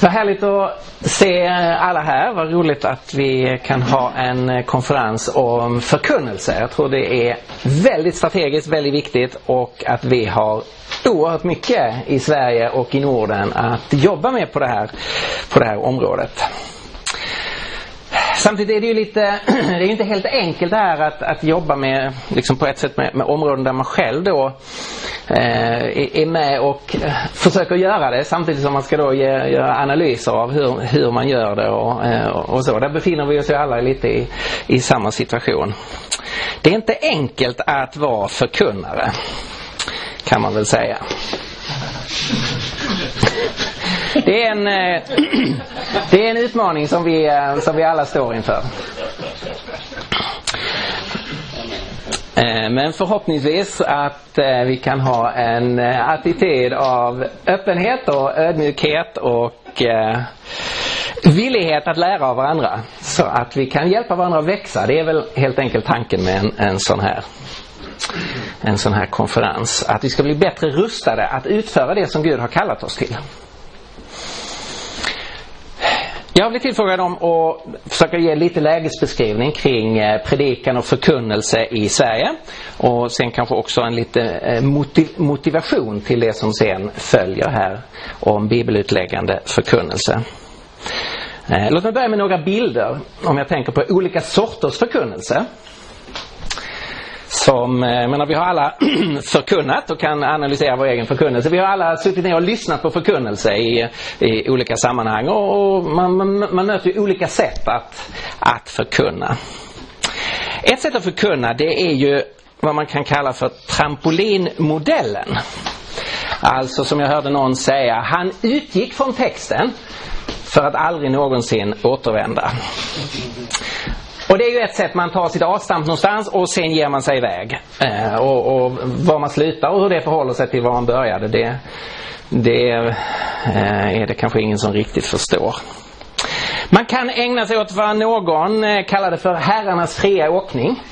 Vad härligt att se alla här. Vad roligt att vi kan ha en konferens om förkunnelse. Jag tror det är väldigt strategiskt, väldigt viktigt och att vi har oerhört mycket i Sverige och i Norden att jobba med på det här, på det här området. Samtidigt är det ju lite, det är inte helt enkelt det här att, att jobba med, liksom på ett sätt med, med områden där man själv då eh, är med och eh, försöker göra det samtidigt som man ska då ge, göra analyser av hur, hur man gör det och, eh, och så. Där befinner vi oss ju alla lite i, i samma situation. Det är inte enkelt att vara förkunnare kan man väl säga. Det är en, eh, det är en utmaning som vi, eh, som vi alla står inför. Eh, men förhoppningsvis att vi kan ha en attityd av öppenhet och ödmjukhet och villighet att lära av varandra. Så att vi kan hjälpa varandra att växa. Det är väl helt enkelt tanken med en, en sån här en sån här konferens. Att vi ska bli bättre rustade att utföra det som Gud har kallat oss till. Jag blir tillfrågad om att försöka ge lite lägesbeskrivning kring eh, predikan och förkunnelse i Sverige. Och sen kanske också en lite eh, motiv motivation till det som sen följer här om bibelutläggande förkunnelse. Eh, låt mig börja med några bilder om jag tänker på olika sorters förkunnelse som, eh, jag menar vi har alla förkunnat och kan analysera vår egen förkunnelse. Vi har alla suttit ner och lyssnat på förkunnelse i, i olika sammanhang och, man, man, man möter olika sätt att, att förkunna. Ett sätt att förkunna det är ju vad man kan kalla för trampolinmodellen. Alltså som jag hörde någon säga, han utgick från texten för att aldrig någonsin återvända. Och det är ju ett sätt man tar sitt avstamp någonstans och sen ger man sig iväg. Eh, och, och var man slutar och hur det förhåller sig till var man började det, det eh, är det kanske ingen som riktigt förstår. Man kan ägna sig åt vad någon eh, kallade för herrarnas fria åkning.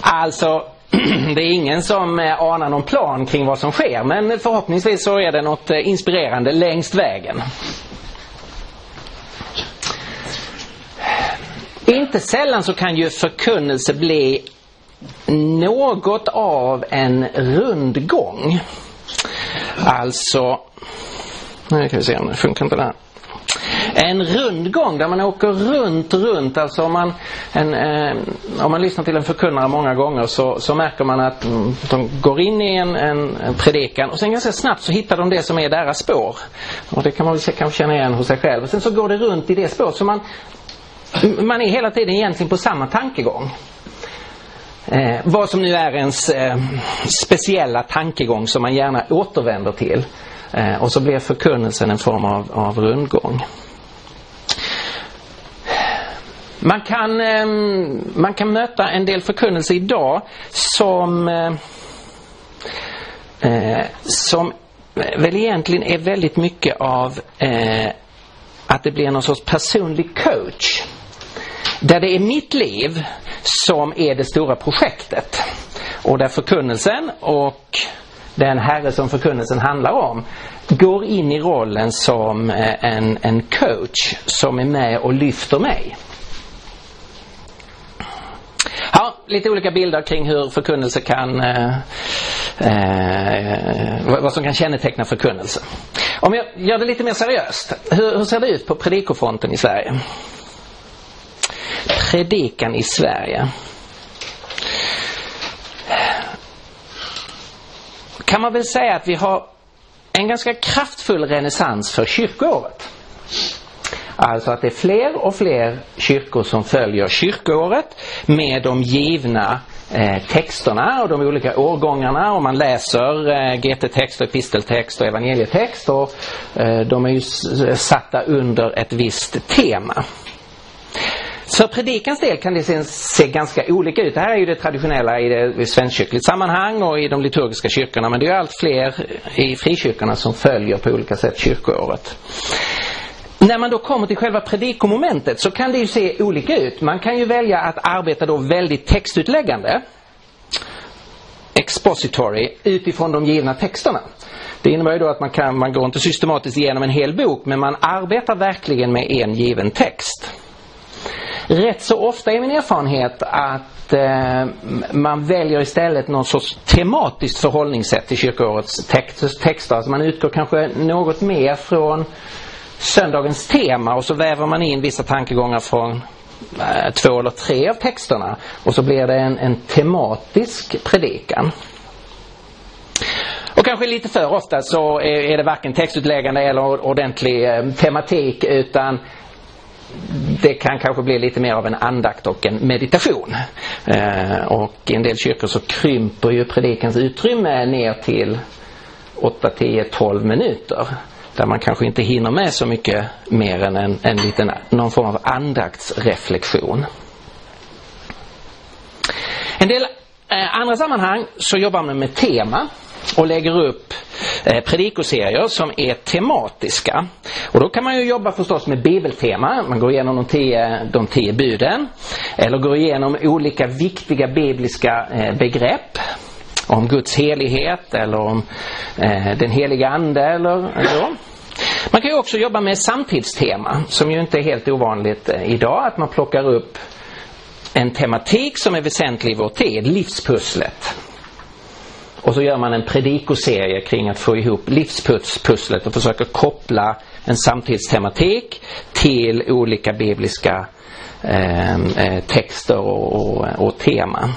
Alltså det är ingen som eh, anar någon plan kring vad som sker men förhoppningsvis så är det något eh, inspirerande längst vägen. Inte sällan så kan ju förkunnelse bli något av en rundgång. Alltså, nu kan vi se om det funkar inte det här. En rundgång där man åker runt, runt. Alltså om man, en, eh, om man lyssnar till en förkunnare många gånger så, så märker man att mm, de går in i en, en, en, predikan och sen ganska snabbt så hittar de det som är deras spår. Och det kan man väl kanske känna igen hos sig själv. Och sen så går det runt i det spåret. Så man, man är hela tiden egentligen på samma tankegång. Eh, vad som nu är ens eh, speciella tankegång som man gärna återvänder till. Eh, och så blir förkunnelsen en form av, av rundgång. Man kan, eh, man kan möta en del förkunnelse idag som, eh, eh som väl egentligen är väldigt mycket av eh, att det blir någon sorts personlig coach. Där det är mitt liv som är det stora projektet. Och där förkunnelsen och den herre som förkunnelsen handlar om går in i rollen som eh, en, en coach som är med och lyfter mig. Ja, lite olika bilder kring hur förkunnelse kan eh, eh, vad som kan känneteckna förkunnelse. Om jag gör det lite mer seriöst. Hur, hur ser det ut på predikofronten i Sverige? Predikan i Sverige. Kan man väl säga att vi har en ganska kraftfull renässans för kyrkoåret. Alltså att det är fler och fler kyrkor som följer kyrkoåret med de givna eh, texterna och de olika årgångarna och man läser eh, GT-text och episteltext och evangelietext och eh, de är ju satta under ett visst tema. För predikans del kan det se, se ganska olika ut. Det här är ju det traditionella i det svenskkyrkligt sammanhang och i de liturgiska kyrkorna men det är allt fler i frikyrkorna som följer på olika sätt kyrkoåret. När man då kommer till själva predikomomentet så kan det ju se olika ut. Man kan ju välja att arbeta då väldigt textutläggande expository utifrån de givna texterna. Det innebär ju då att man, kan, man går inte systematiskt igenom en hel bok men man arbetar verkligen med en given text. Rätt så ofta är min erfarenhet att eh, man väljer istället någon sorts tematiskt förhållningssätt till kyrkoårets text, texter. Alltså man utgår kanske något mer från söndagens tema och så väver man in vissa tankegångar från eh, två eller tre av texterna och så blir det en, en tematisk predikan. Och kanske lite för ofta så är, är det varken textutläggande eller ordentlig eh, tematik utan det kan kanske bli lite mer av en andakt och en meditation. Eh, och i en del kyrkor så krymper ju predikans utrymme ner till 8, 10, 12 minuter. Där man kanske inte hinner med så mycket mer än en, en liten, någon form av andaktsreflektion. En del eh, andra sammanhang så jobbar man med tema och lägger upp eh, predikoserier som är tematiska. Och då kan man ju jobba förstås med bibeltema. Man går igenom de tio, de tio buden. Eller går igenom olika viktiga bibliska eh, begrepp. Om Guds helighet eller om eh, den heliga ande eller så. Man kan ju också jobba med samtidstema som ju inte är helt ovanligt eh, idag. Att man plockar upp en tematik som är väsentlig i vår tid, livspusslet. Och så gör man en predikoserie kring att få ihop livspusslet och försöker koppla en samtidstematik till olika bibliska ehm, eh, texter och, och, och teman.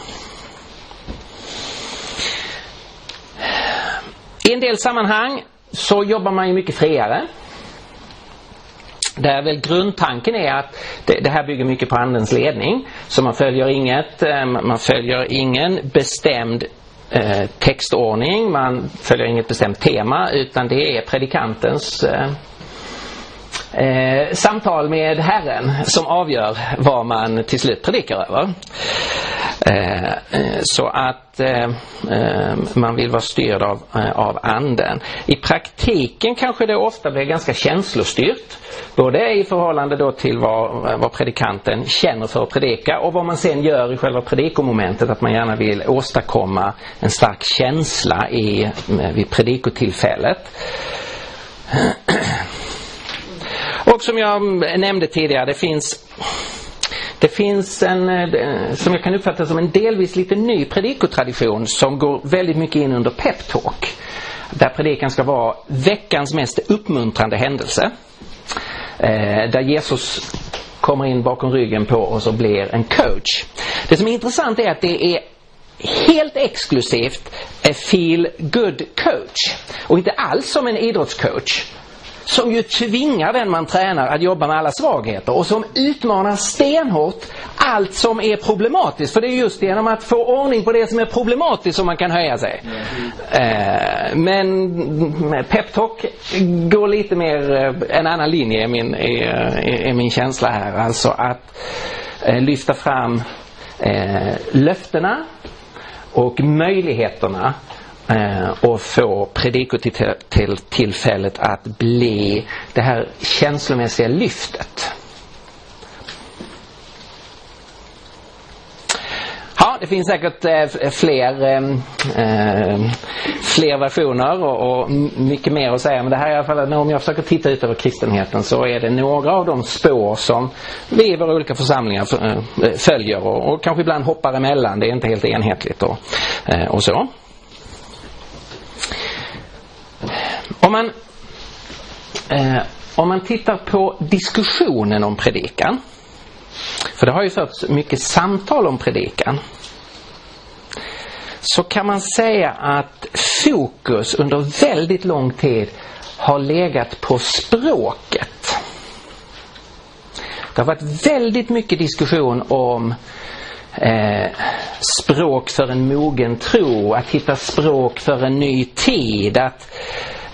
I en del sammanhang så jobbar man ju mycket friare. Där väl grundtanken är att det, det, här bygger mycket på andens ledning. Så man följer inget, eh, man följer ingen bestämd eh, textordning, man följer inget bestämt tema utan det är predikantens eh, eh, samtal med Herren som avgör vad man till slut predikar över. Eh, eh så att eh, eh, man vill vara styrd av, eh, av anden. I praktiken kanske det ofta blir ganska känslostyrt. Både i förhållande då till vad, vad predikanten känner för att predika och vad man sen gör i själva predikomomentet. Att man gärna vill åstadkomma en stark känsla i, eh, vid predikotillfället. Och som jag nämnde tidigare, det finns det finns en, eh, som jag kan uppfatta som en delvis lite ny predikotradition som går väldigt mycket in under peptalk. Där predikan ska vara veckans mest uppmuntrande händelse. Eh, där Jesus kommer in bakom ryggen på oss och blir en coach. Det som är intressant är att det är helt exklusivt a feel good coach och inte alls som en idrottscoach som ju tvingar den man tränar att jobba med alla svagheter och som utmanar stenhårt allt som är problematiskt. För det är just genom att få ordning på det som är problematiskt som man kan höja sig. Eh, men peptalk går lite mer eh, en annan linje i min, i, i, i min känsla här. Alltså att eh, lyfta fram eh, löftena och möjligheterna eh, Eh, och få predikotillfället att bli det här känslomässiga lyftet. Ja, det finns säkert eh, fler, eh, fler versioner och, mycket mer att säga. Men det här är i alla fall, om jag försöker titta ut över kristenheten så är det några av de spår som vi i våra olika församlingar följer och, kanske ibland hoppar emellan. Det är inte helt enhetligt och, och så. Om man, eh, om man tittar på diskussionen om predikan. För det har ju förts mycket samtal om predikan. Så kan man säga att fokus under väldigt lång tid har legat på språket. Det har varit väldigt mycket diskussion om eh, språk för en mogen tro, att hitta språk för en ny tid. Att,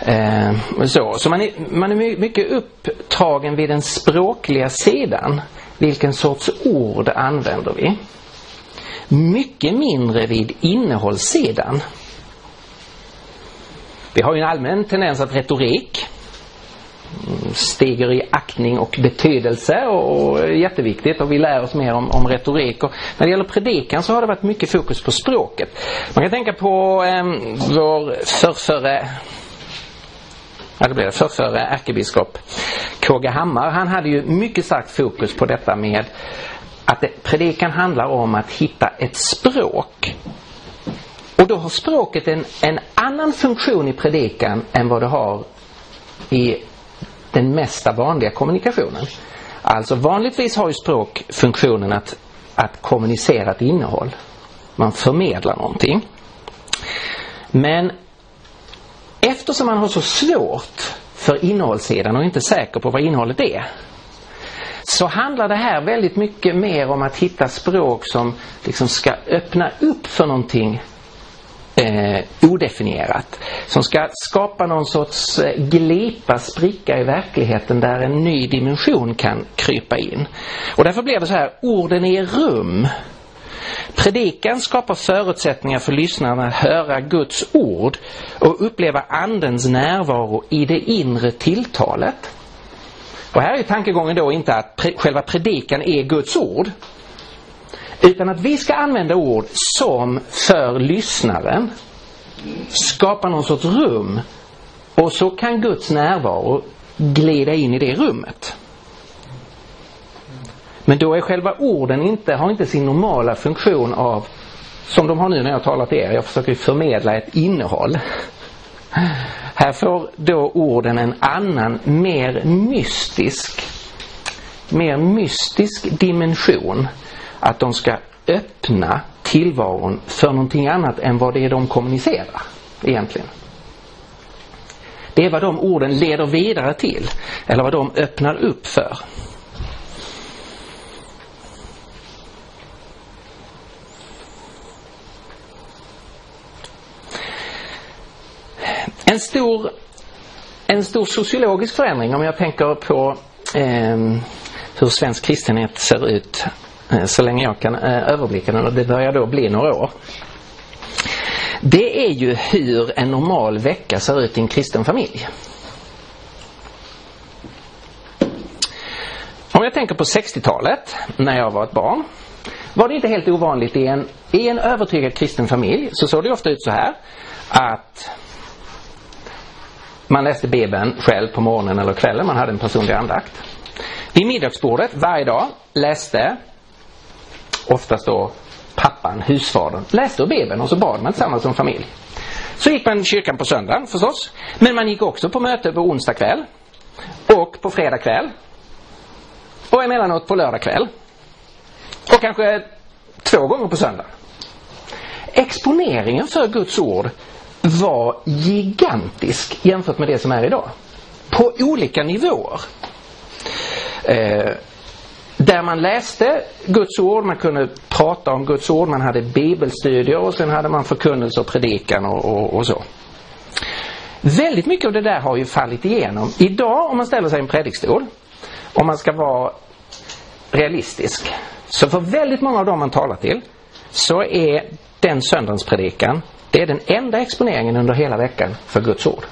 eh, så så man, är, man är mycket upptagen vid den språkliga sidan. Vilken sorts ord använder vi? Mycket mindre vid innehållssidan. Vi har ju en allmän tendens att retorik mm, stiger i aktning och betydelse och, och jätteviktigt och vi lär oss mer om, om retorik. Och när det gäller predikan så har det varit mycket fokus på språket. Man kan tänka på eh, vår förrförre ja det blev det, förrförre ärkebiskop KG Hammar, han hade ju mycket starkt fokus på detta med att det, predikan handlar om att hitta ett språk. Och då har språket en, en annan funktion i predikan än vad det har i den mesta vanliga kommunikationen. Alltså vanligtvis har ju språk funktionen att, att kommunicera ett innehåll. Man förmedlar någonting. Men eftersom man har så svårt för innehållssidan och inte är säker på vad innehållet är så handlar det här väldigt mycket mer om att hitta språk som liksom ska öppna upp för någonting eh, odefinierat. Som ska skapa någon sorts eh, glipa, spricka i verkligheten där en ny dimension kan krypa in. Och därför blir det så här, orden är rum. Predikan skapar förutsättningar för lyssnarna att höra Guds ord och uppleva Andens närvaro i det inre tilltalet. Och här är tankegången då inte att pre själva predikan är Guds ord utan att vi ska använda ord som för lyssnaren skapar någon sorts rum och så kan Guds närvaro glida in i det rummet. Men då är själva orden inte, har inte sin normala funktion av, som de har nu när jag talar till er, jag försöker förmedla ett innehåll. Här får då orden en annan, mer mystisk, mer mystisk dimension att de ska öppna tillvaron för någonting annat än vad det är de kommunicerar egentligen. Det är vad de orden leder vidare till eller vad de öppnar upp för. En stor, en stor sociologisk förändring om jag tänker på eh, hur svensk kristenhet ser ut Eh, så länge jag kan eh, överblicka den och det börjar då bli några år. Det är ju hur en normal vecka ser ut i en kristen familj. Om jag tänker på 60-talet när jag var ett barn var det inte helt ovanligt i en, i en övertygad kristen familj så såg det ofta ut så här att man läste Bibeln själv på morgonen eller kvällen, man hade en personlig andakt. Vid middagsbordet varje dag läste oftast då pappan, husfadern, läste ur Bibeln och så bad man tillsammans som familj. Så gick man i kyrkan på söndagen förstås. Men man gick också på möte på onsdag kväll. Och på fredag kväll. Och emellanåt på lördag kväll. Och kanske två gånger på söndag. Exponeringen för Guds ord var gigantisk jämfört med det som är idag. På olika nivåer. Eh, där man läste Guds ord, man kunde prata om Guds ord, man hade bibelstudier och sen hade man förkunnelse och predikan och, och, och så. Väldigt mycket av det där har ju fallit igenom. Idag om man ställer sig i en predikstol, om man ska vara realistisk, så för väldigt många av dem man talar till så är den söndagens predikan, det är den enda exponeringen under hela veckan för Guds ord.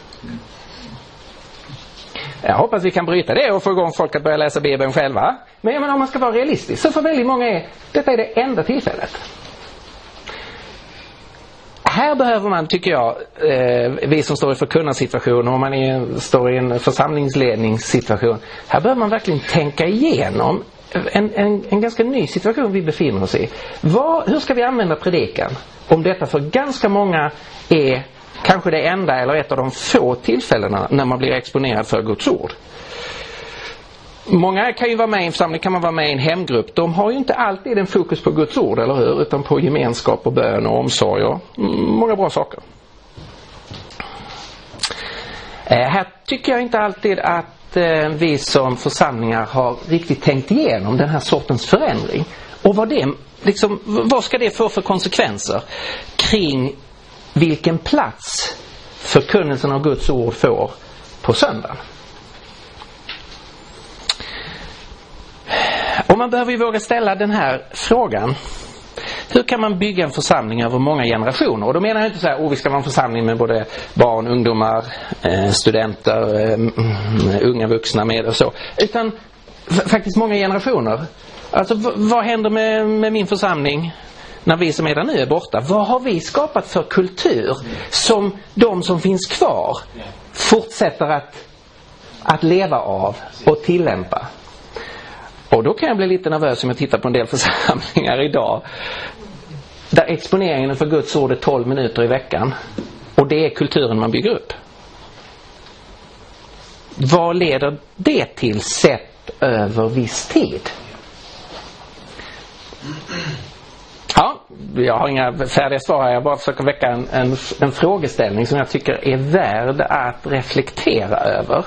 Jag hoppas vi kan bryta det och få igång folk att börja läsa Bibeln själva. Men jag menar, om man ska vara realistisk så för väldigt många är detta är det enda tillfället. Här behöver man, tycker jag, eh, vi som står i förkunnarsituation och man är, står i en församlingsledningssituation. Här behöver man verkligen tänka igenom en, en, en ganska ny situation vi befinner oss i. Var, hur ska vi använda predikan om detta för ganska många är kanske det enda eller ett av de få tillfällena när man blir exponerad för Guds ord. Många kan ju vara med i en församling, kan man vara med i en hemgrupp. De har ju inte alltid en fokus på Guds ord, eller hur? Utan på gemenskap och bön och omsorg och mm, många bra saker. Eh, här tycker jag inte alltid att eh, vi som församlingar har riktigt tänkt igenom den här sortens förändring. Och vad, det, liksom, vad ska det få för konsekvenser kring vilken plats förkunnelsen av Guds ord får på söndagen. Och man behöver ju våga ställa den här frågan. Hur kan man bygga en församling över många generationer? Och då menar jag inte så här, oh, vi ska vara en församling med både barn, ungdomar, eh, studenter, eh, mm, mm, unga vuxna med och så. Utan faktiskt många generationer. Alltså vad händer med, med min församling när vi som är där nu är borta. Vad har vi skapat för kultur som de som finns kvar fortsätter att, att leva av och tillämpa. Och då kan jag bli lite nervös om jag tittar på en del församlingar idag. Där exponeringen för Guds ord är 12 minuter i veckan. Och det är kulturen man bygger upp. Vad leder det till sett över viss tid? Ja, jag har inga färdiga svar här. Jag bara försöker väcka en, en, en frågeställning som jag tycker är värd att reflektera över.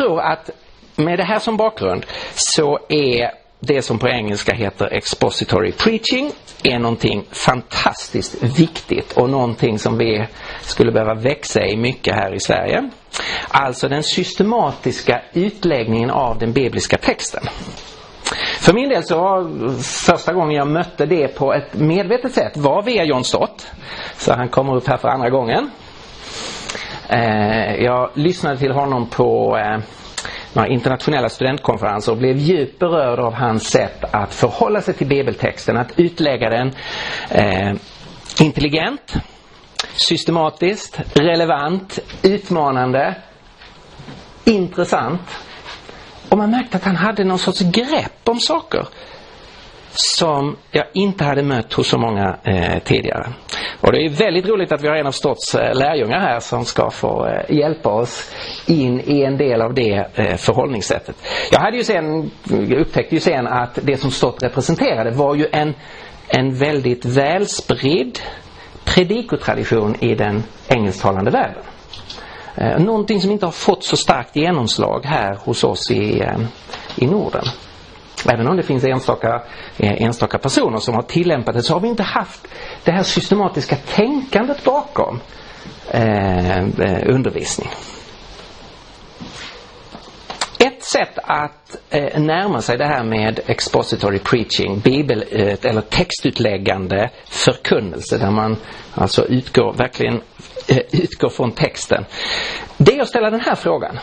Tror att med det här som bakgrund så är det som på engelska heter expository preaching är någonting fantastiskt viktigt och någonting som vi skulle behöva växa i mycket här i Sverige. Alltså den systematiska utläggningen av den bibliska texten. För min del så var första gången jag mötte det på ett medvetet sätt var via John Stott. Så han kommer upp här för andra gången. Eh, jag lyssnade till honom på eh, några internationella studentkonferenser och blev djupt berörd av hans sätt att förhålla sig till bibeltexten, att utlägga den eh, intelligent, systematiskt, relevant, utmanande, intressant. Och man märkte att han hade någon sorts grepp om saker som jag inte hade mött hos så många eh, tidigare. Och det är väldigt roligt att vi har en av Stotts eh, lärjungar här som ska få eh, hjälpa oss in i en del av det eh, förhållningssättet. Jag hade ju sen, upptäckte ju sen att det som Stott representerade var ju en, en väldigt välspridd predikotradition i den engelsktalande världen. Någonting som inte har fått så starkt genomslag här hos oss i, i Norden. Även om det finns enstaka, eh, enstaka personer som har tillämpat det så har vi inte haft det här systematiska tänkandet bakom eh, eh, undervisning. Ett sätt att eh, närma sig det här med expository preaching, bibel eh, eller textutläggande förkunnelse där man alltså utgår, verkligen eh, utgår från texten. Det är att ställa den här frågan.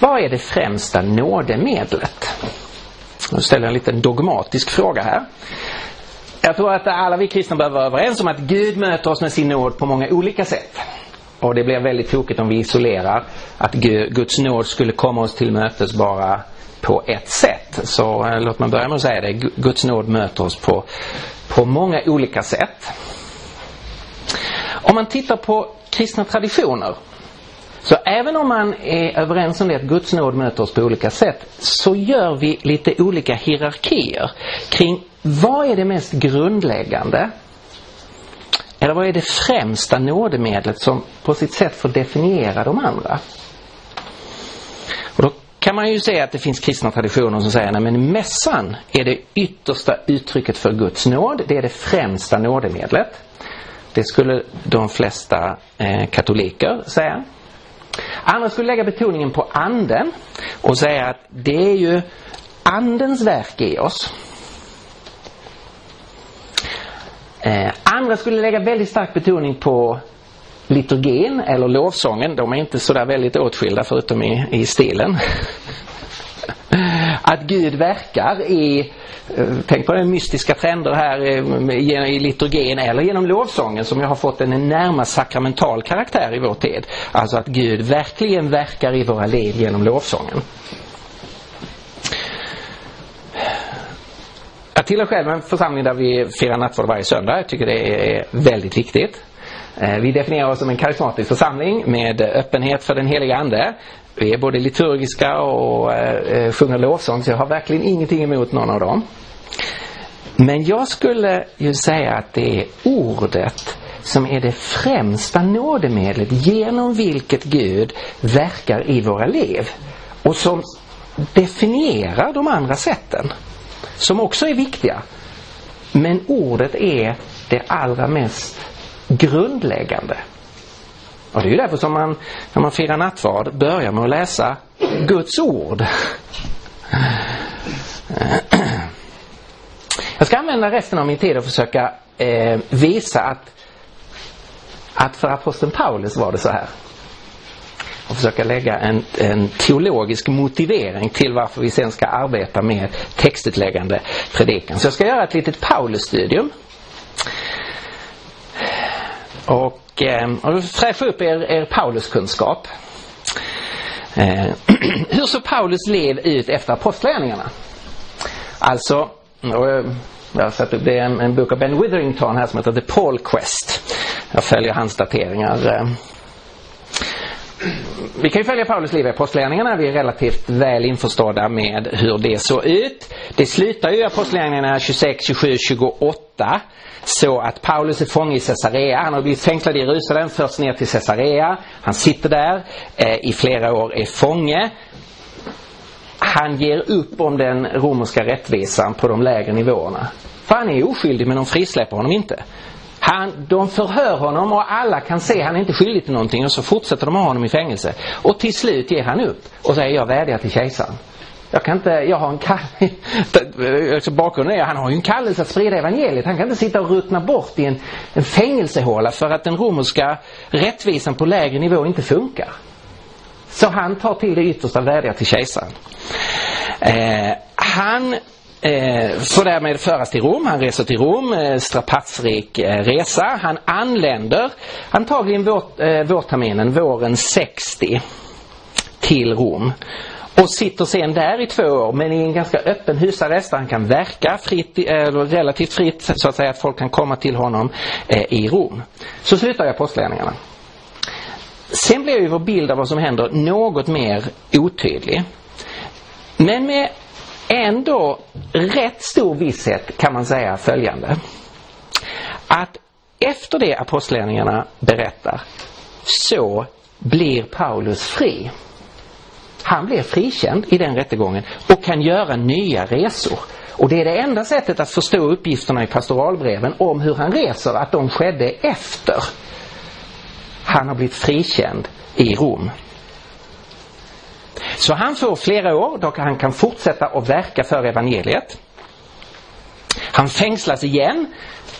Vad är det främsta nådemedlet? Nu ställer jag en liten dogmatisk fråga här. Jag tror att alla vi kristna behöver vara överens om att Gud möter oss med sin nåd på många olika sätt. Och det blir väldigt tokigt om vi isolerar att Guds nåd skulle komma oss till mötes bara på ett sätt. Så eh, låt mig börja med att säga det. Guds nåd möter oss på, på många olika sätt. Om man tittar på kristna traditioner så även om man är överens om det att Guds nåd möter oss på olika sätt så gör vi lite olika hierarkier kring vad är det mest grundläggande eller vad är det främsta nådemedlet som på sitt sätt får definiera de andra? Och då kan man ju säga att det finns kristna traditioner som säger att mässan är det yttersta uttrycket för Guds nåd. Det är det främsta nådemedlet. Det skulle de flesta eh, katoliker säga. Andra skulle lägga betoningen på anden och säga att det är ju andens verk i oss. Eh, andra skulle lägga väldigt stark betoning på liturgin eller lovsången. De är inte sådär väldigt åtskilda förutom i, i stilen. att Gud verkar i, eh, tänk på den mystiska trender här eh, i liturgin eller genom lovsången som ju har fått en närmast sakramental karaktär i vår tid. Alltså att Gud verkligen verkar i våra liv genom lovsången. Jag tillhör själv en församling där vi firar nattvard varje söndag. Jag tycker det är väldigt viktigt. Eh, vi definierar oss som en karismatisk församling med öppenhet för den heliga Ande. Vi är både liturgiska och eh, eh, sjunger lovsång så jag har verkligen ingenting emot någon av dem. Men jag skulle ju säga att det är ordet som är det främsta nådemedlet genom vilket Gud verkar i våra liv och som definierar de andra sätten som också är viktiga. Men ordet är det allra mest grundläggande. Och det är ju därför som man när man firar nattvard börjar med att läsa Guds ord. Jag ska använda resten av min tid och försöka eh, visa att, att för aposteln Paulus var det så här. och försöka lägga en, en teologisk motivering till varför vi sen ska arbeta med textutläggande predikan. Så jag ska göra ett litet Paulusstudium. Och, och, ehm, och fräscha upp er, er Pauluskunskap. Eh, hur såg Paulus liv ut efter apostlagärningarna? Alltså, och eh, jag har satt upp det är en, en bok av Ben Witherington här som heter The Paul Quest. Jag följer hans dateringar. Eh. Vi kan ju följa Paulus liv i Apostlagärningarna. Vi är relativt väl införstådda med hur det såg ut. Det slutar ju i Apostlagärningarna 26, 27, 28 så att Paulus är fånge i Caesarea. Han har blivit fängslad i Jerusalem, förts ner till Caesarea. Han sitter där eh, i flera år, är fånge. Han ger upp om den romerska rättvisan på de lägre nivåerna. För han är oskyldig men de frisläpper honom inte. Han, de förhör honom och alla kan se att han är inte skyldig till någonting och så fortsätter de ha honom i fängelse. Och till slut ger han upp och säger jag vädjar till kejsaren. Jag kan inte, jag har en kallelse, bakgrunden är han har ju en kallelse att sprida evangeliet. Han kan inte sitta och ruttna bort i en, en fängelsehåla för att den romerska rättvisan på lägre nivå inte funkar. Så han tar till det yttersta vädjar till kejsaren. Eh, han eh, får därmed föras till Rom. Han reser till Rom, eh, strapatsrik eh, resa. Han anländer antagligen vår, eh, vårterminen, våren 60 till Rom och sitter sen där i två år men i en ganska öppen husarrest där han kan verka fritt, eh, eller relativt fritt så att säga att folk kan komma till honom eh, i Rom. Så slutar apostlagärningarna. Sen blir ju vår bild av vad som händer något mer otydlig. Men med ändå rätt stor visshet kan man säga följande. Att efter det apostlärningarna berättar så blir Paulus fri. Han blir frikänd i den rättegången och kan göra nya resor. Och det är det enda sättet att förstå uppgifterna i pastoralbreven om hur han reser, att de skedde efter han har blivit frikänd i Rom. Så han får flera år då han kan fortsätta att verka för evangeliet. Han fängslas igen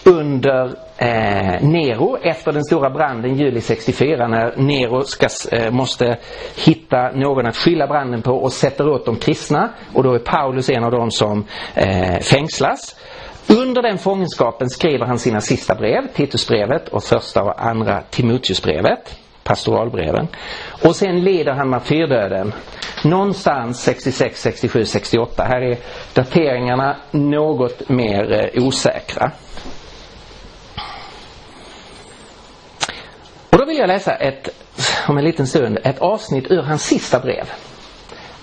under eh, Nero efter den stora branden juli 64 när Nero ska, eh, måste hitta någon att skylla branden på och sätter åt de kristna och då är Paulus en av dem som eh, fängslas. Under den fångenskapen skriver han sina sista brev, Titusbrevet och första och andra Timoteusbrevet, pastoralbreven. Och sen lider han martyrdöden någonstans 66, 67, 68. Här är dateringarna något mer eh, osäkra. Och då vill jag läsa ett, om en liten stund, ett avsnitt ur hans sista brev.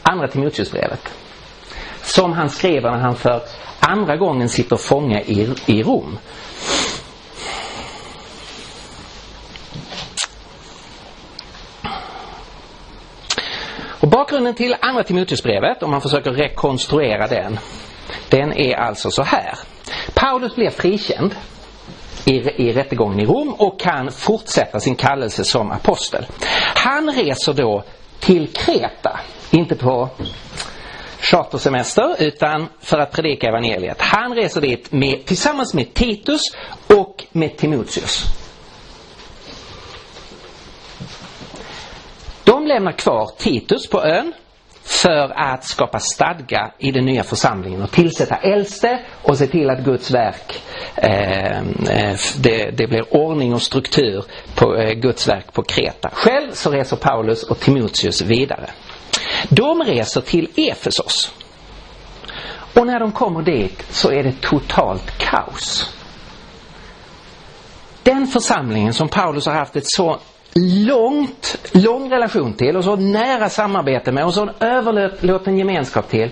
Andra Timoteusbrevet. Som han skriver när han för andra gången sitter fånge i, i Rom. Och bakgrunden till andra Timoteusbrevet, om man försöker rekonstruera den, den är alltså så här. Paulus blev frikänd i, i rättegången i Rom och kan fortsätta sin kallelse som apostel. Han reser då till Kreta, inte på chartersemester utan för att predika evangeliet. Han reser dit med, tillsammans med Titus och med Timoteus. De lämnar kvar Titus på ön för att skapa stadga i den nya församlingen och tillsätta äldste och se till att Guds verk, eh, eh det, det, blir ordning och struktur på eh, Guds verk på Kreta. Själv så reser Paulus och Timoteus vidare. De reser till Efesos. Och när de kommer dit så är det totalt kaos. Den församlingen som Paulus har haft ett så långt, lång relation till och så nära samarbete med och så överlåten gemenskap till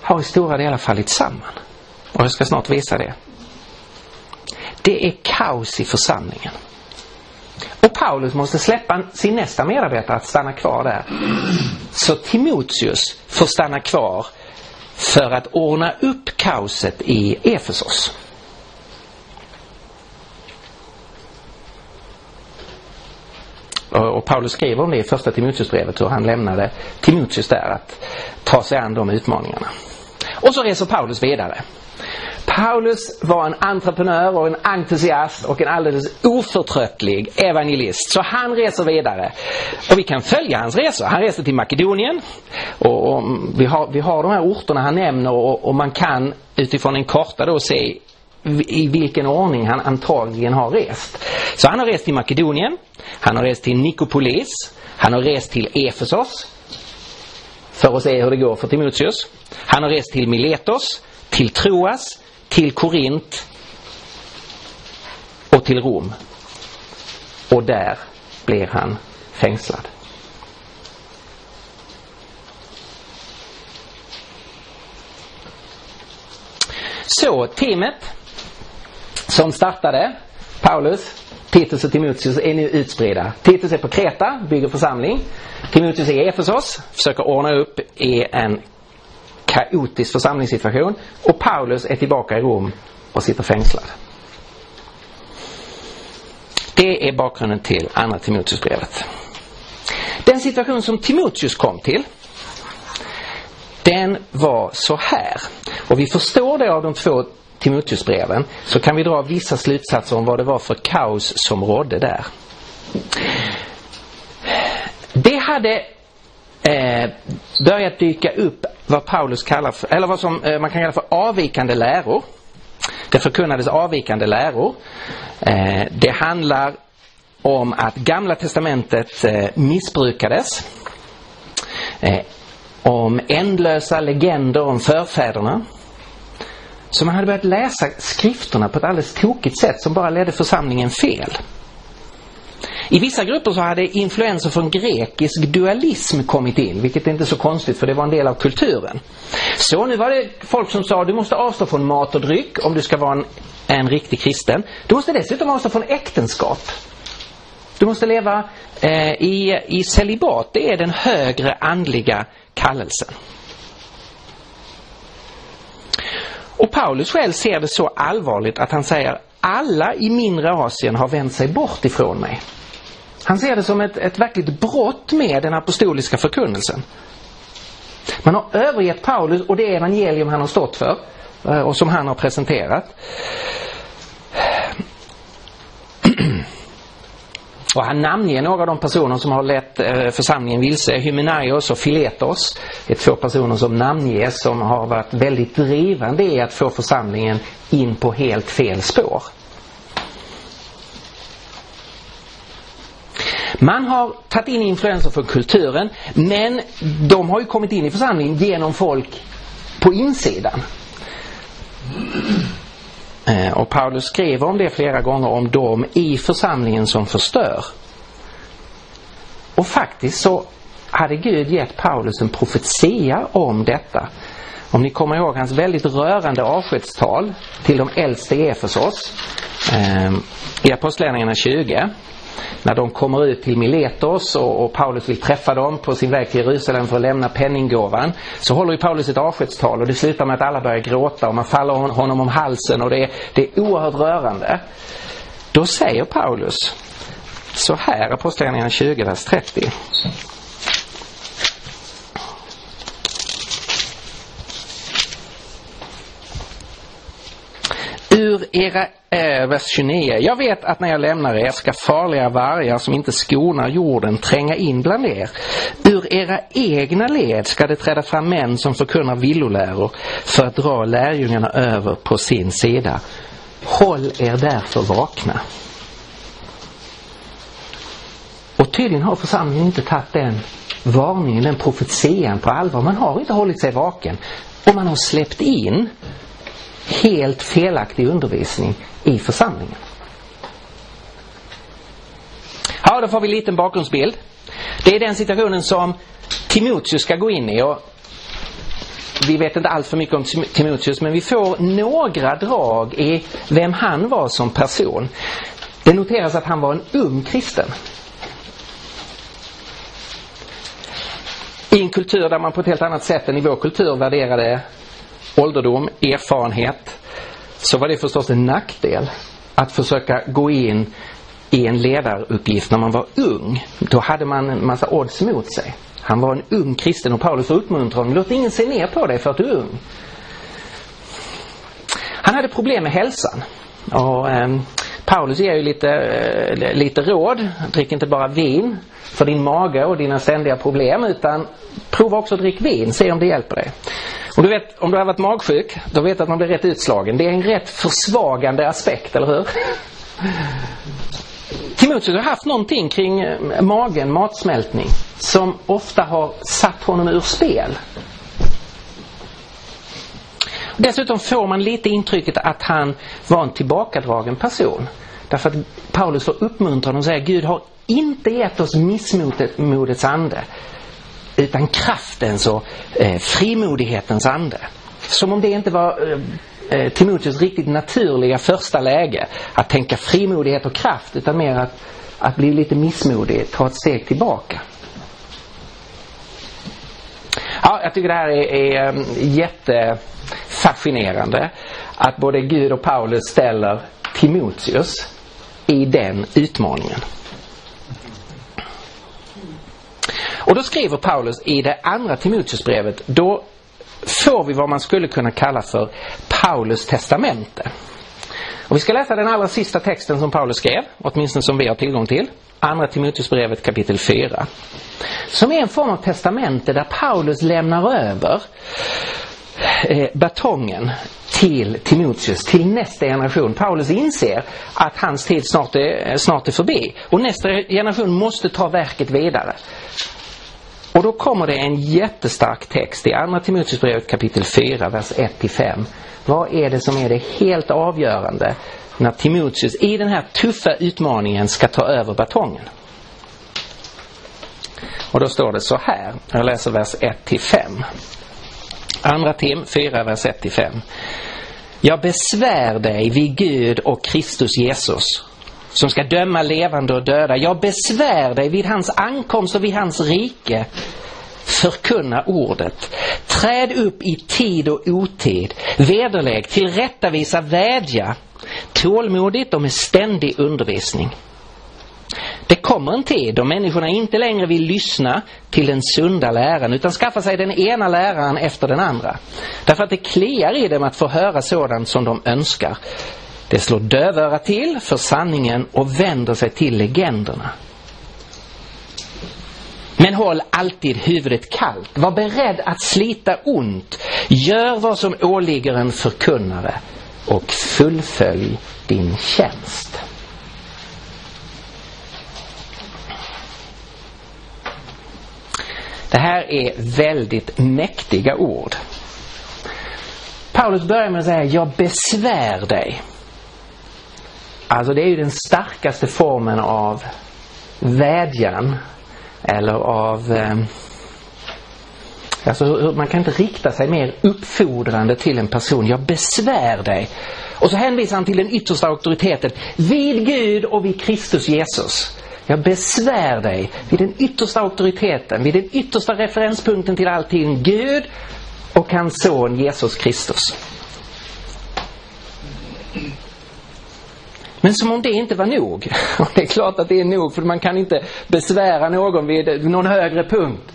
har i stora delar fallit samman. Och jag ska snart visa det. Det är kaos i församlingen. Och Paulus måste släppa sin nästa medarbetare att stanna kvar där. Så Timoteus får stanna kvar för att ordna upp kaoset i Efesos. Och Paulus skriver om det i första Timoteusbrevet hur han lämnade Timoteus där att ta sig an de utmaningarna. Och så reser Paulus vidare. Paulus var en entreprenör och en entusiast och en alldeles oförtröttlig evangelist. Så han reser vidare. Och vi kan följa hans resor. Han reser till Makedonien och, och vi, har, vi har de här orterna han nämner och, och man kan utifrån en karta då se i vilken ordning han antagligen har rest. Så han har rest till Makedonien, han har rest till Nikopolis, han har rest till Efesos för att se hur det går för Timoteus. Han har rest till Miletos, till Troas, till Korint och till Rom. Och där blir han fängslad. Så teamet som startade Paulus, Titus och Timoteus är nu utspridda. Titus är på Kreta, bygger församling. Timoteus är i Efesos, försöker ordna upp i en kaotisk församlingssituation. Och Paulus är tillbaka i Rom och sitter fängslad. Det är bakgrunden till andra Timoteusbrevet. Den situation som Timoteus kom till den var så här. Och vi förstår det av de två Timoteusbreven så kan vi dra vissa slutsatser om vad det var för kaos som rådde där. Det hade eh, börjat dyka upp vad Paulus kallar för, eller vad som eh, man kan kalla för avvikande läror. Det förkunnades avvikande läror. Eh, det handlar om att Gamla Testamentet eh, missbrukades. Eh, om ändlösa legender om förfäderna. Så man hade börjat läsa skrifterna på ett alldeles tokigt sätt som bara ledde församlingen fel. I vissa grupper så hade influenser från grekisk dualism kommit in, vilket är inte är så konstigt för det var en del av kulturen. Så nu var det folk som sa du måste avstå från mat och dryck om du ska vara en, en riktig kristen. Du måste dessutom avstå från äktenskap. Du måste leva eh, i, i celibat, det är den högre andliga kallelsen. Och Paulus själv ser det så allvarligt att han säger alla i mindre Asien har vänt sig bort ifrån mig. Han ser det som ett, ett verkligt brott med den apostoliska förkunnelsen. Man har övergett Paulus och det evangelium han har stått för eh, och som han har presenterat. Och han namnger några av de personer som har lett eh, församlingen vilse. Hymenaios och Filetos är två personer som namnges som har varit väldigt drivande i att få församlingen in på helt fel spår. Man har tagit in influenser från kulturen men de har ju kommit in i församlingen genom folk på insidan. Eh, och Paulus skriver om det flera gånger om dem i församlingen som förstör. Och faktiskt så hade Gud gett Paulus en profetia om detta. Om ni kommer ihåg hans väldigt rörande avskedstal till de äldste i Efesos eh, i Apostlagärningarna 20 när de kommer ut till Miletos och, och, Paulus vill träffa dem på sin väg till Jerusalem för att lämna penninggåvan så håller ju Paulus ett avskedstal och det slutar med att alla börjar gråta och man faller honom om halsen och det är, det är oerhört rörande. Då säger Paulus så här, Apostlagärningarna 20, vers 30. Ur era äh, vers 29. Jag vet att när jag lämnar er ska farliga vargar som inte skonar jorden tränga in bland er. Ur era egna led ska det träda fram män som förkunnar villoläror för att dra lärjungarna över på sin sida. Håll er därför vakna. Och tydligen har församlingen inte tagit den varningen, den profetian på allvar. Man har inte hållit sig vaken. Och man har släppt in helt felaktig undervisning i församlingen. Ja, då får vi en liten bakgrundsbild. Det är den situationen som Timoteus ska gå in i och vi vet inte allt för mycket om Timoteus men vi får några drag i vem han var som person. Det noteras att han var en ung kristen. I en kultur där man på ett helt annat sätt än i vår kultur värderade ålderdom, erfarenhet, så var det förstås en nackdel att försöka gå in i en ledaruppgift när man var ung. Då hade man en massa odds mot sig. Han var en ung kristen och Paulus uppmuntrade honom. Låt ingen se ner på dig för att du är ung. Han hade problem med hälsan. Och, eh, Paulus ger ju lite, eh, lite råd. Drick inte bara vin för din mage och dina ständiga problem utan prova också att dricka vin. Se om det hjälper dig. Och du vet, om du har varit magsjuk, då vet du att man blir rätt utslagen. Det är en rätt försvagande aspekt, eller hur? Timoteus har haft någonting kring eh, magen, matsmältning, som ofta har satt honom ur spel. Dessutom får man lite intrycket att han var en tillbakadragen person. Därför att Paulus får uppmuntra honom och säga Gud har inte gett oss missmodets ande utan kraftens och eh, frimodighetens ande. Som om det inte var eh, eh, Timoteus riktigt naturliga första läge att tänka frimodighet och kraft utan mer att, att bli lite missmodig, ta ett steg tillbaka. Ja, jag tycker det här är, är eh, jättefascinerande att både Gud och Paulus ställer Timoteus i den utmaningen. Och då skriver Paulus i det andra Timoteusbrevet, då får vi vad man skulle kunna kalla för Paulus testamente. Och vi ska läsa den allra sista texten som Paulus skrev, åtminstone som vi har tillgång till. Andra Timoteusbrevet kapitel 4. Som är en form av testamente där Paulus lämnar över eh, batongen till Timoteus, till nästa generation. Paulus inser att hans tid snart är, snart är förbi och nästa generation måste ta verket vidare. Och då kommer det en jättestark text i Andra Timoteusbrevet kapitel 4, vers 1-5. Vad är det som är det helt avgörande när Timoteus i den här tuffa utmaningen ska ta över batongen? Och då står det så här, jag läser vers 1-5. Andra Tim 4, vers 1-5. Jag besvär dig vid Gud och Kristus Jesus som ska döma levande och döda. Jag besvär dig vid hans ankomst och vid hans rike. Förkunna ordet. Träd upp i tid och otid. Vederlägg, tillrättavisa, vädja. Tålmodigt och med ständig undervisning. Det kommer en tid då människorna inte längre vill lyssna till den sunda läran utan skaffa sig den ena läraren efter den andra. Därför att det kliar i dem att få höra sådant som de önskar. Det slår dövöra till för sanningen och vänder sig till legenderna. Men håll alltid huvudet kallt. Var beredd att slita ont. Gör vad som åligger en förkunnare och fullfölj din tjänst. Det här är väldigt mäktiga ord. Paulus börjar med att säga, jag besvär dig. Alltså det är ju den starkaste formen av vädjan eller av eh, Alltså man kan inte rikta sig mer uppfordrande till en person. Jag besvär dig. Och så hänvisar han till den yttersta auktoriteten. Vid Gud och vid Kristus Jesus. Jag besvär dig vid den yttersta auktoriteten, vid den yttersta referenspunkten till allting. Gud och hans son Jesus Kristus. Men som om det inte var nog. Och det är klart att det är nog för man kan inte besvära någon vid någon högre punkt.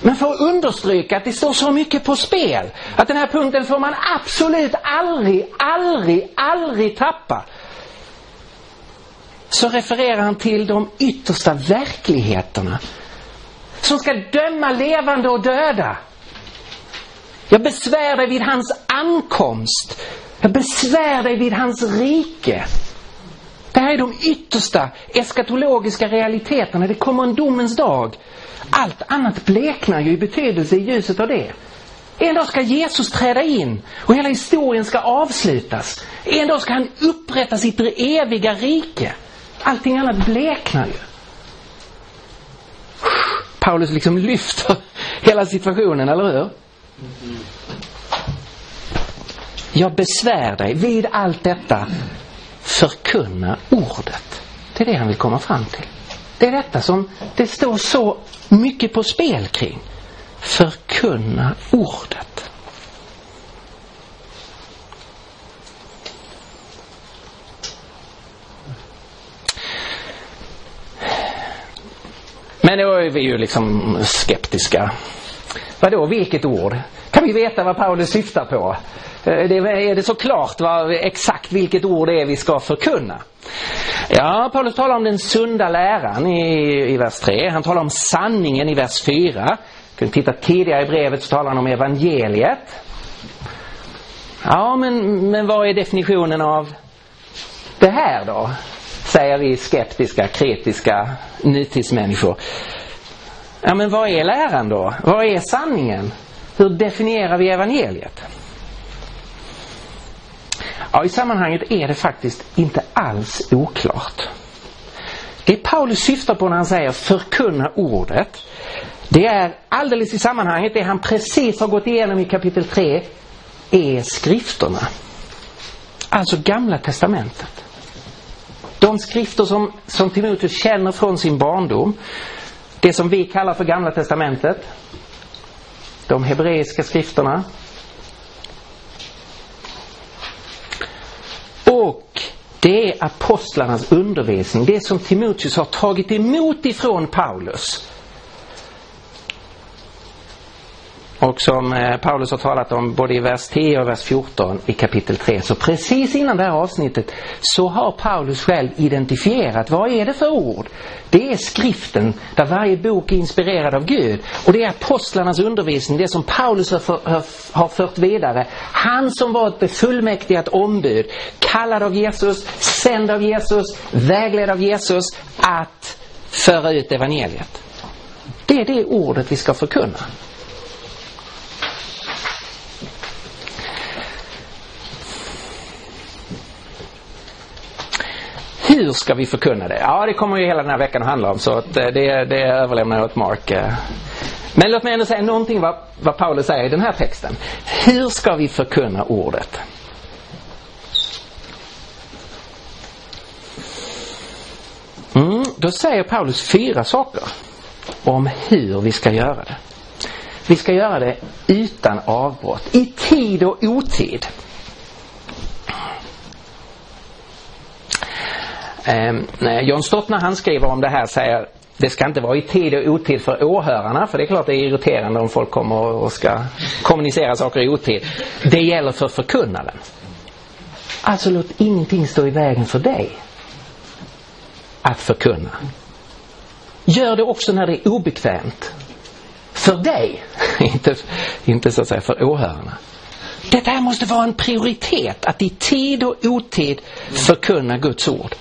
Men för att understryka att det står så mycket på spel. Att den här punkten får man absolut aldrig, aldrig, aldrig tappa. Så refererar han till de yttersta verkligheterna. Som ska döma levande och döda. Jag besvär dig vid hans ankomst. Jag besvär dig vid hans rike. Det här är de yttersta eskatologiska realiteterna. Det kommer en domens dag. Allt annat bleknar ju i betydelse i ljuset av det. En dag ska Jesus träda in och hela historien ska avslutas. En dag ska han upprätta sitt eviga rike. Allting annat bleknar ju. Paulus liksom lyfter hela situationen, eller hur? Jag besvär dig vid allt detta förkunna ordet. Det är det han vill komma fram till. Det är detta som det står så mycket på spel kring. Förkunna ordet. Men då är vi ju liksom skeptiska. Vadå, vilket ord? Kan vi veta vad Paulus syftar på? Eh, det, är det så klart vad, exakt vilket ord det är vi ska förkunna? Ja, Paulus talar om den sunda läran i, i vers 3. Han talar om sanningen i vers 4. kan titta tidigare i brevet så talar han om evangeliet. Ja, men, men vad är definitionen av det här då? Säger vi skeptiska, kritiska nutidsmänniskor. Ja, men vad är läran då? Vad är sanningen? Hur definierar vi evangeliet? Ja, i sammanhanget är det faktiskt inte alls oklart. Det Paulus syftar på när han säger förkunna ordet, det är alldeles i sammanhanget, det han precis har gått igenom i kapitel 3, är skrifterna. Alltså Gamla Testamentet. De skrifter som, som Timoteus känner från sin barndom. Det som vi kallar för Gamla Testamentet. De hebreiska skrifterna. Och det är apostlarnas undervisning, det som Timoteus har tagit emot ifrån Paulus. Och som eh, Paulus har talat om både i vers 10 och vers 14 i kapitel 3. Så precis innan det här avsnittet så har Paulus själv identifierat vad är det för ord? Det är skriften där varje bok är inspirerad av Gud. Och det är apostlarnas undervisning, det som Paulus har, för, har fört vidare. Han som var ett befullmäktigat ombud, kallad av Jesus, sänd av Jesus, vägledd av Jesus att föra ut evangeliet. Det är det ordet vi ska förkunna. Hur ska vi förkunna det? Ja, det kommer ju hela den här veckan att handla om så att eh, det, det överlämnar jag åt Mark. Eh. Men låt mig ändå säga någonting vad, vad Paulus säger i den här texten. Hur ska vi förkunna ordet? Mm, då säger Paulus fyra saker om hur vi ska göra det. Vi ska göra det utan avbrott, i tid och otid. Eh, John Stott när han skriver om det här säger det ska inte vara i tid och otid för åhörarna för det är klart det är irriterande om folk kommer och ska kommunicera saker i otid. Det gäller för förkunnaren. Alltså låt ingenting stå i vägen för dig att förkunna. Gör det också när det är obekvämt. För dig, inte, inte så att säga för åhörarna. Detta här måste vara en prioritet, att i tid och otid förkunna Guds ord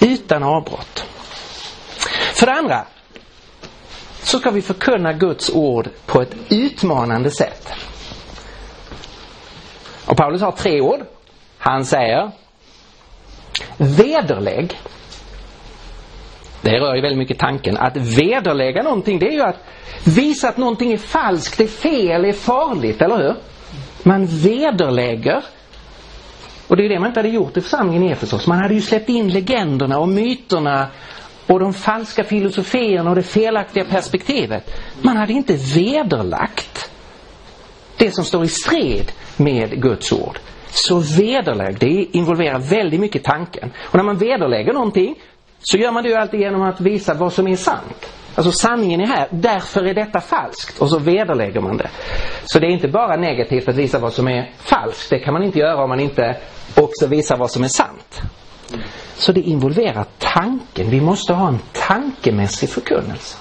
utan avbrott. För det andra så ska vi förkunna Guds ord på ett utmanande sätt. Och Paulus har tre ord. Han säger vederlägg. Det rör ju väldigt mycket tanken. Att vederlägga någonting det är ju att visa att någonting är falskt, är fel, är farligt, eller hur? Man vederlägger och det är det man inte hade gjort i församlingen i Efesos. Man hade ju släppt in legenderna och myterna och de falska filosofierna och det felaktiga perspektivet. Man hade inte vederlagt det som står i strid med Guds ord. Så vederlägg, det involverar väldigt mycket tanken. Och när man vederlägger någonting så gör man det ju alltid genom att visa vad som är sant. Alltså sanningen är här, därför är detta falskt. Och så vederlägger man det. Så det är inte bara negativt att visa vad som är falskt. Det kan man inte göra om man inte också visar vad som är sant. Så det involverar tanken. Vi måste ha en tankemässig förkunnelse.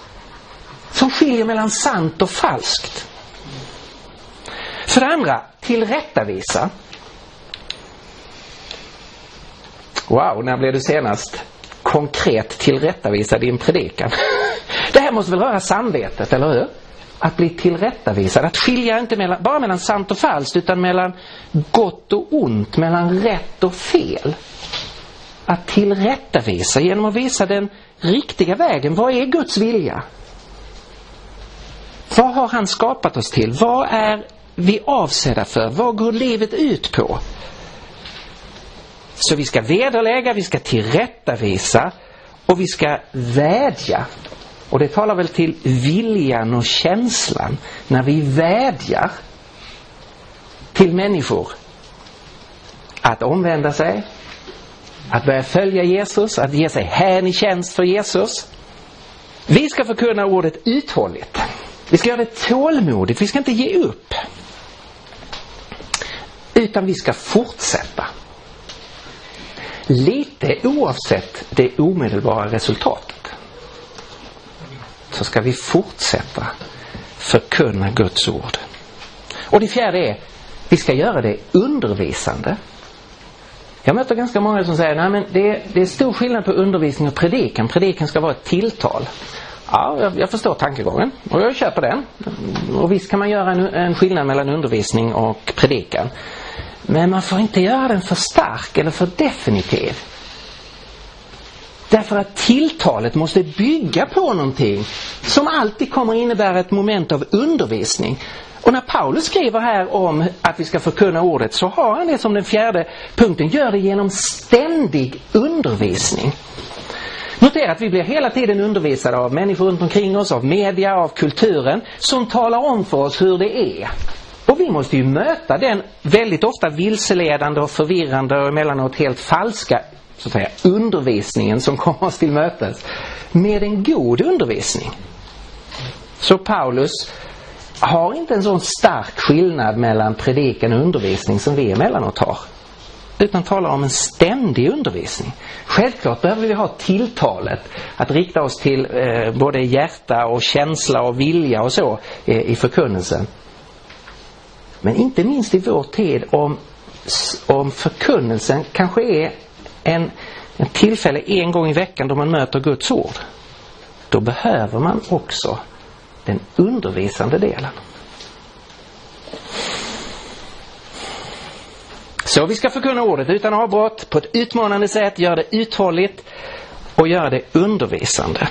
Som skiljer mellan sant och falskt. För det andra, tillrättavisa. Wow, när blev du senast konkret tillrättavisad i en predikan? Det här måste väl röra samvetet, eller hur? Att bli tillrättavisad, att skilja inte mellan, bara mellan sant och falskt utan mellan gott och ont, mellan rätt och fel. Att tillrättavisa genom att visa den riktiga vägen. Vad är Guds vilja? Vad har han skapat oss till? Vad är vi avsedda för? Vad går livet ut på? Så vi ska vederlägga, vi ska tillrättavisa och vi ska vädja och det talar väl till viljan och känslan när vi vädjar till människor att omvända sig, att börja följa Jesus, att ge sig hän i tjänst för Jesus. Vi ska förkunna ordet uthålligt. Vi ska göra det tålmodigt, vi ska inte ge upp. Utan vi ska fortsätta. Lite oavsett det omedelbara resultatet. Så ska vi fortsätta förkunna Guds ord. Och det fjärde är, vi ska göra det undervisande. Jag möter ganska många som säger, nej men det, det är stor skillnad på undervisning och predikan. Predikan ska vara ett tilltal. Ja, jag, jag förstår tankegången och jag köper den. Och visst kan man göra en, en skillnad mellan undervisning och predikan. Men man får inte göra den för stark eller för definitiv. Därför att tilltalet måste bygga på någonting som alltid kommer innebära ett moment av undervisning. Och när Paulus skriver här om att vi ska förkunna ordet så har han det som den fjärde punkten, gör det genom ständig undervisning. Notera att vi blir hela tiden undervisade av människor runt omkring oss, av media, av kulturen som talar om för oss hur det är. Och vi måste ju möta den väldigt ofta vilseledande och förvirrande och emellanåt helt falska så att säga, undervisningen som kommer oss till mötes med en god undervisning. Så Paulus har inte en sån stark skillnad mellan predikan och undervisning som vi emellanåt har. Utan talar om en ständig undervisning. Självklart behöver vi ha tilltalet att rikta oss till eh, både hjärta och känsla och vilja och så eh, i förkunnelsen. Men inte minst i vår tid om, om förkunnelsen kanske är en, en tillfälle en gång i veckan då man möter Guds ord. Då behöver man också den undervisande delen. Så vi ska förkunna ordet utan avbrott, på ett utmanande sätt, göra det uthålligt och göra det undervisande.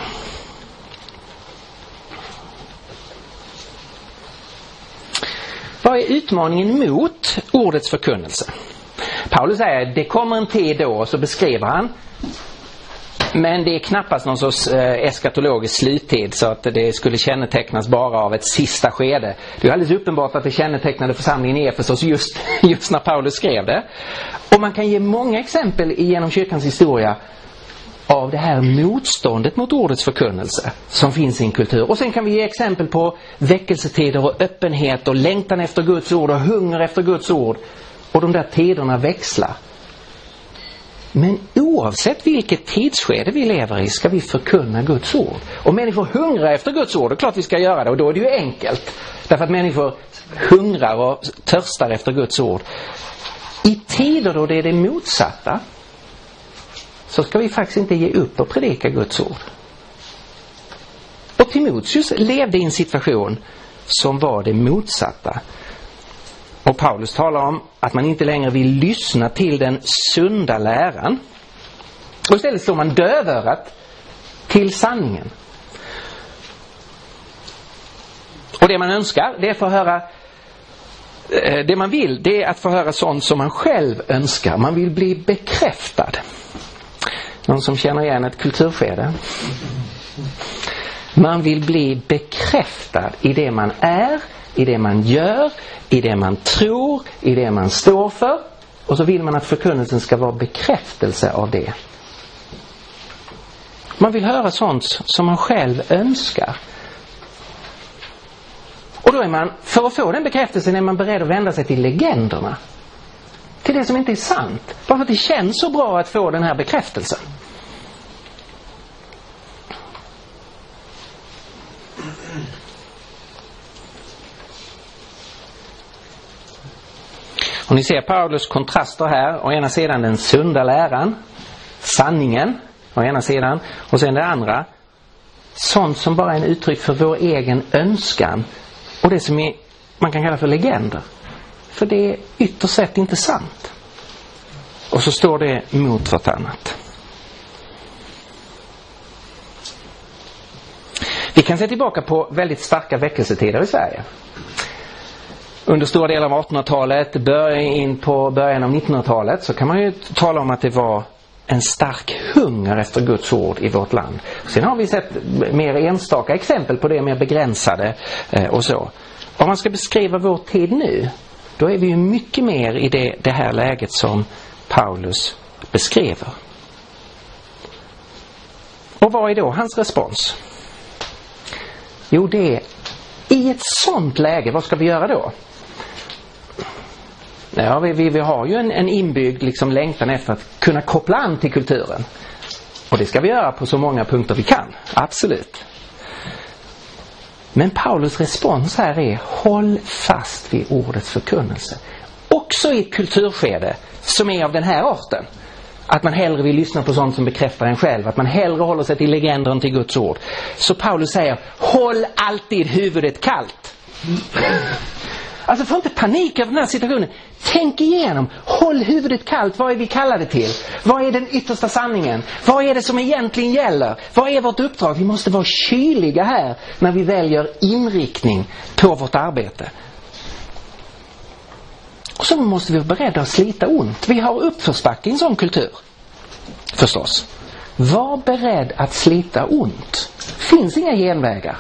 Vad är utmaningen mot ordets förkunnelse? Paulus säger det kommer en tid då, och så beskriver han men det är knappast någon sorts eh, eskatologisk sluttid så att det skulle kännetecknas bara av ett sista skede. Det är alldeles uppenbart att det kännetecknade församlingen i Efesos just, just när Paulus skrev det. Och man kan ge många exempel genom kyrkans historia av det här motståndet mot ordets förkunnelse som finns i en kultur. Och sen kan vi ge exempel på väckelsetider och öppenhet och längtan efter Guds ord och hunger efter Guds ord. Och de där tiderna växlar. Men oavsett vilket tidsskede vi lever i ska vi förkunna Guds ord. Och människor hungrar efter Guds ord, det är klart vi ska göra det och då är det ju enkelt. Därför att människor hungrar och törstar efter Guds ord. I tider då det är det motsatta så ska vi faktiskt inte ge upp och predika Guds ord. Och Timoteus levde i en situation som var det motsatta. Och Paulus talar om att man inte längre vill lyssna till den sunda läran. Och istället slår man dövörat till sanningen. Och det man önskar, det är att få höra eh, det man vill, det är att få höra sånt som man själv önskar. Man vill bli bekräftad. Någon som känner igen ett kulturskede? Man vill bli bekräftad i det man är, i det man gör, i det man tror, i det man står för. Och så vill man att förkunnelsen ska vara bekräftelse av det. Man vill höra sånt som man själv önskar. Och då är man, för att få den bekräftelsen är man beredd att vända sig till legenderna. Till det som inte är sant. Bara för att det känns så bra att få den här bekräftelsen. Och ni ser Paulus kontraster här. Å ena sidan den sunda läran, sanningen å ena sidan och sen det andra sånt som bara är en uttryck för vår egen önskan och det som är, man kan kalla för legender. För det är ytterst sett inte sant. Och så står det mot vartannat. Vi kan se tillbaka på väldigt starka väckelsetider i Sverige under stora delar av 1800-talet, början in på början av 1900-talet så kan man ju tala om att det var en stark hunger efter Guds ord i vårt land. Sen har vi sett mer enstaka exempel på det, mer begränsade eh, och så. Om man ska beskriva vår tid nu, då är vi ju mycket mer i det, det här läget som Paulus beskriver. Och vad är då hans respons? Jo, det är i ett sånt läge, vad ska vi göra då? Ja, vi, vi, vi har ju en, en inbyggd liksom längtan efter att kunna koppla an till kulturen. Och det ska vi göra på så många punkter vi kan, absolut. Men Paulus respons här är håll fast vid ordets förkunnelse. Också i ett kulturskede som är av den här arten. Att man hellre vill lyssna på sånt som bekräftar en själv. Att man hellre håller sig till legender än till Guds ord. Så Paulus säger, håll alltid huvudet kallt. Alltså få inte panik över den här situationen. Tänk igenom. Håll huvudet kallt. Vad är vi kallade till? Vad är den yttersta sanningen? Vad är det som egentligen gäller? Vad är vårt uppdrag? Vi måste vara kyliga här när vi väljer inriktning på vårt arbete. Och så måste vi vara beredda att slita ont. Vi har uppförsbacke i en sån kultur. Förstås. Var beredd att slita ont. finns inga genvägar.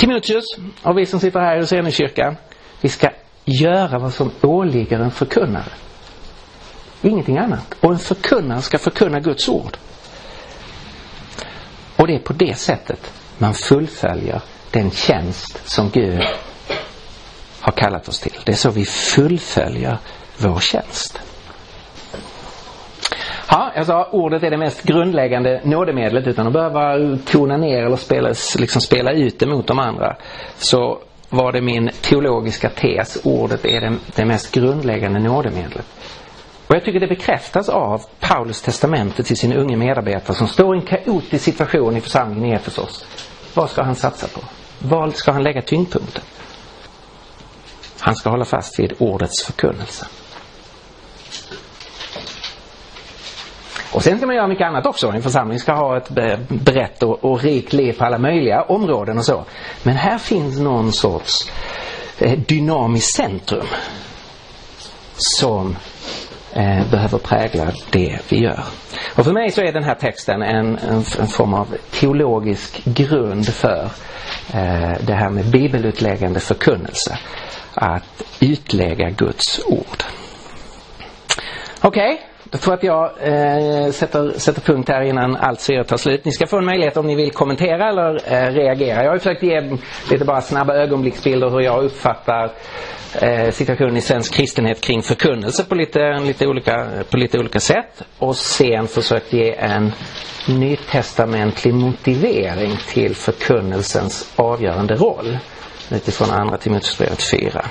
Timoteus och vi som sitter här i Rosenekyrkan, vi ska göra vad som åligger en förkunnare. Ingenting annat. Och en förkunnare ska förkunna Guds ord. Och det är på det sättet man fullföljer den tjänst som Gud har kallat oss till. Det är så vi fullföljer vår tjänst. Ja, jag sa ordet är det mest grundläggande nådemedlet utan att behöva tona ner eller spela, liksom spela ut det mot de andra. Så var det min teologiska tes, ordet är det, det mest grundläggande nådemedlet. Och jag tycker det bekräftas av Paulus testamente till sin unge medarbetare som står i en kaotisk situation i församlingen i Efesos. Vad ska han satsa på? Var ska han lägga tyngdpunkten? Han ska hålla fast vid ordets förkunnelse. Och sen ska man göra mycket annat också. En församling ska ha ett eh, brett och, och rikt liv på alla möjliga områden och så. Men här finns någon sorts eh, dynamiskt centrum som eh, behöver prägla det vi gör. Och för mig så är den här texten en, en, en form av teologisk grund för eh, det här med bibelutläggande förkunnelse. Att utlägga Guds ord. Okej, okay. Då tror att jag eh, sätter, sätter punkt här innan allt syre tar slut. Ni ska få en möjlighet om ni vill kommentera eller eh, reagera. Jag har försökt ge lite bara snabba ögonblicksbilder hur jag uppfattar eh, situationen i svensk kristenhet kring förkunnelse på lite, lite olika, på lite olika sätt. Och sen försökt ge en nytestamentlig motivering till förkunnelsens avgörande roll utifrån andra Timoteusbrevet 4.